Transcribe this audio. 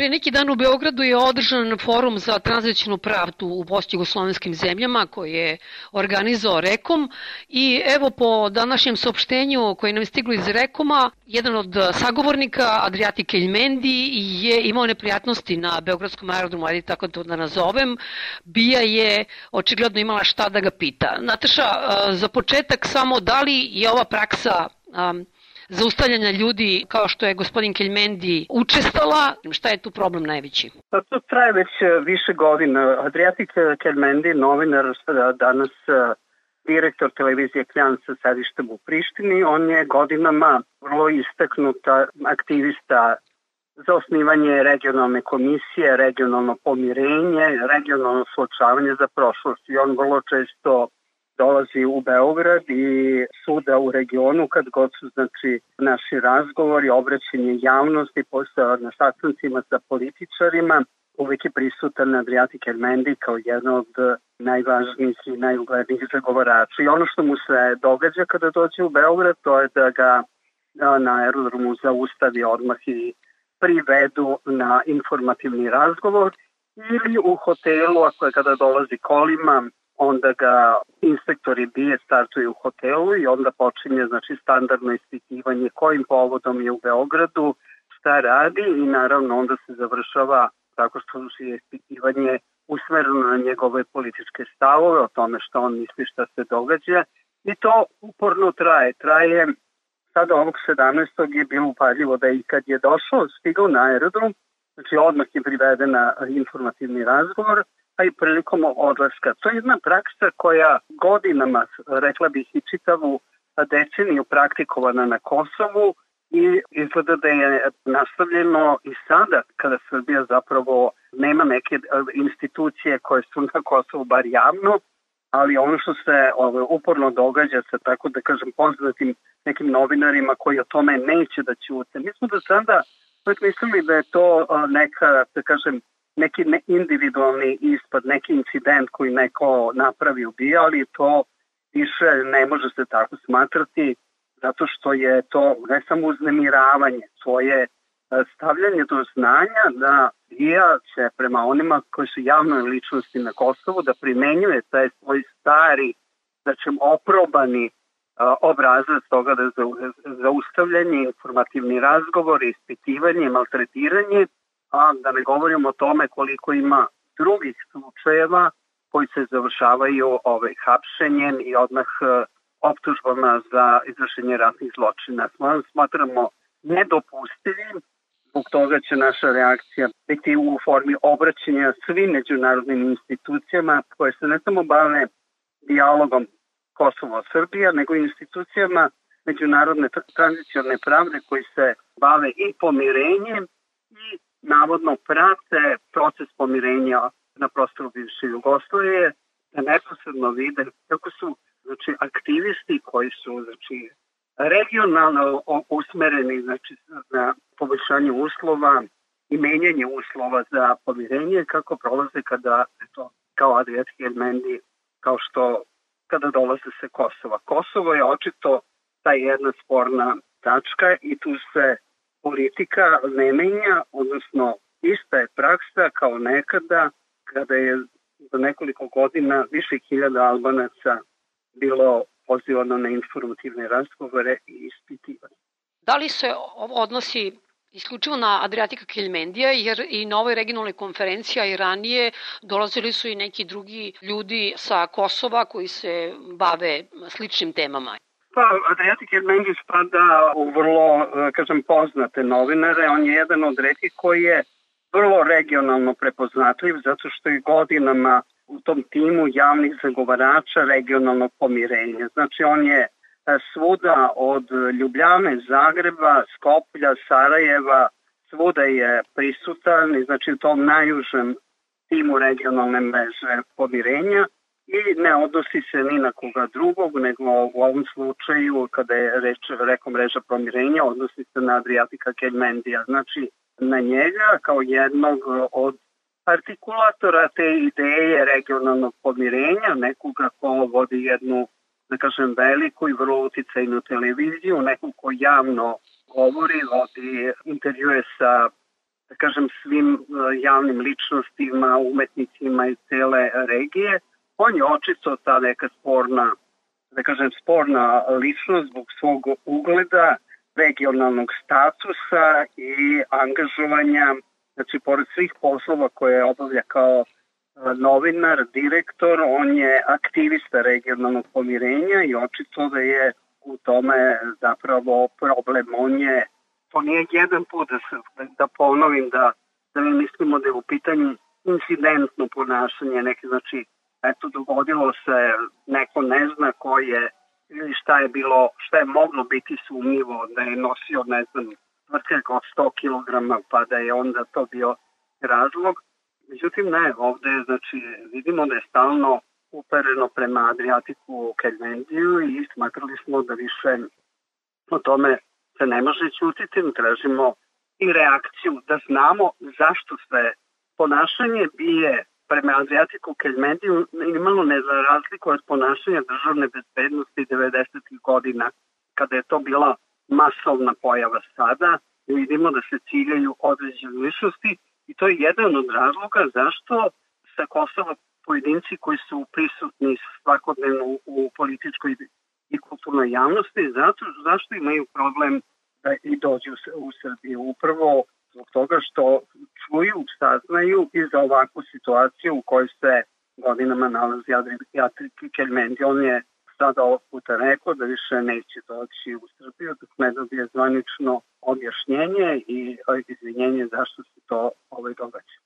Pre neki dan u Beogradu je održan forum za tranzicijnu pravdu u post-jugoslovenskim zemljama koji je organizao Rekom i evo po današnjem saopštenju koje nam je stiglo iz Rekoma, jedan od sagovornika, Adriati Keljmendi, je imao neprijatnosti na Beogradskom aerodromu, ajde tako to da nazovem. Bija je očigledno imala šta da ga pita. Nataša, za početak samo da li je ova praksa um, zaustavljanja ljudi kao što je gospodin Keljmendi učestala? Šta je tu problem najveći? Pa to traje već e, više godina. Adriatik Keljmendi, novinar, danas e, direktor televizije Kljan sa sedištem u Prištini, on je godinama vrlo istaknuta aktivista za osnivanje regionalne komisije, regionalno pomirenje, regionalno suočavanje za prošlost i on vrlo često dolazi u Beograd i suda u regionu kad god su znači naši razgovori, obraćanje javnosti posle na sastancima sa političarima uvek je prisutan Adriatic Ermendi kao jedan od najvažnijih i najuglednijih zagovarača. I ono što mu se događa kada dođe u Beograd, to je da ga na aerodromu zaustavi odmah i privedu na informativni razgovor ili u hotelu, ako je kada dolazi kolima, onda ga inspektori bije startuju u hotelu i onda počinje znači standardno ispitivanje kojim povodom je u Beogradu, šta radi i naravno onda se završava tako što je ispitivanje usmereno na njegove političke stavove, o tome što on misli šta se događa i to uporno traje. Traje sada ovog 17. je bilo upadljivo da i kad je došao, stigao na aerodrom, znači odmah je priveden na informativni razgovor, pa i prilikom odlaska. To je jedna praksa koja godinama, rekla bih i čitavu deceniju praktikovana na Kosovu i izgleda da je nastavljeno i sada kada Srbija zapravo nema neke institucije koje su na Kosovu bar javno, ali ono što se ovaj, uporno događa sa tako da kažem poznatim nekim novinarima koji o tome neće da ćute. Mi smo do sada uvek mislili da je to neka, da kažem, neki individualni ispad, neki incident koji neko napravi ubija, ali to više ne može se tako smatrati zato što je to ne samo uznemiravanje, to je e, stavljanje do znanja daija će prema onima koji su javnoj ličnosti na Kosovu da primenjuje taj svoj stari, znači oprobani e, obrazac toga da za zaustavljanje, informativni razgovor, ispitivanje, maltretiranje a da ne govorimo o tome koliko ima drugih slučajeva koji se završavaju ovaj, hapšenjem i odmah e, optužbama za izvršenje ratnih zločina. Smatramo nedopustivim, zbog toga će naša reakcija biti u formi obraćanja svim međunarodnim institucijama koje se ne samo bave dijalogom Kosovo-Srbija, nego institucijama međunarodne tranzicione pravde koji se bave i pomirenjem navodno prate proces pomirenja na prostoru bivše Jugoslavije, da neposredno vide kako su znači, aktivisti koji su znači, regionalno usmereni znači, na poboljšanje uslova i menjanje uslova za pomirenje, kako prolaze kada, eto, kao Adriatski Elmendi, kao što kada dolaze se Kosova. Kosovo je očito ta jedna sporna tačka i tu se politika ne menja, odnosno ista je praksa kao nekada kada je za nekoliko godina više hiljada Albanaca bilo pozivano na informativne razgovore i ispitivanje. Da li se ovo odnosi isključivo na Adriatika Keljmendija, jer i na ovoj regionalnoj konferenciji, a i ranije, dolazili su i neki drugi ljudi sa Kosova koji se bave sličnim temama. Pa, Adriatic Hernandez spada u vrlo, e, kažem, poznate novinare. On je jedan od redkih koji je vrlo regionalno prepoznatljiv zato što je godinama u tom timu javnih zagovarača regionalnog pomirenja. Znači, on je e, svuda od Ljubljane, Zagreba, Skoplja, Sarajeva, svuda je prisutan znači u tom najužem timu regionalne mreže pomirenja i ne odnosi se ni na koga drugog, nego u ovom slučaju, kada je reč, rekom mreža promirenja, odnosi se na Adriatika Keljmendija. Znači, na njega kao jednog od artikulatora te ideje regionalnog pomirenja, nekoga ko vodi jednu, da kažem, veliku i vrlo uticajnu televiziju, nekog ko javno govori, vodi intervjue sa da kažem, svim uh, javnim ličnostima, umetnicima iz cele regije. On je očito ta neka sporna, da kažem, sporna ličnost zbog svog ugleda, regionalnog statusa i angažovanja, znači, pored svih poslova koje obavlja kao novinar, direktor, on je aktivista regionalnog pomirenja i očito da je u tome zapravo problem. On je, to nije jedan put da, se, da ponovim da, da mi mislimo da je u pitanju incidentno ponašanje, neki znači eto dogodilo se, neko ne zna ko je ili šta je bilo, šta je moglo biti sumnjivo da je nosio, ne znam, tvrtkak od 100 kg, pa da je onda to bio razlog. Međutim, ne, ovde, znači, vidimo da je stalno upereno prema Adriatiku Kelmendiju i smatrali smo da više o tome se ne može ćutiti, tražimo i reakciju da znamo zašto sve ponašanje bije prema Adriatiku Kelmendiju imalo ne za razliku od ponašanja državne bezbednosti 90. godina, kada je to bila masovna pojava sada, vidimo da se ciljaju određene ličnosti i to je jedan od razloga zašto sa Kosova pojedinci koji su prisutni svakodnevno u političkoj i kulturnoj javnosti, zato, zašto imaju problem da i dođu u Srbiju. Upravo zbog toga što čuju, saznaju i za ovakvu situaciju u kojoj se godinama nalazi Adrian Kelmendi. On je sada ovog puta rekao da više neće doći u Srbiju dok ne dobije zvanično objašnjenje i izvinjenje zašto se to ovaj događa.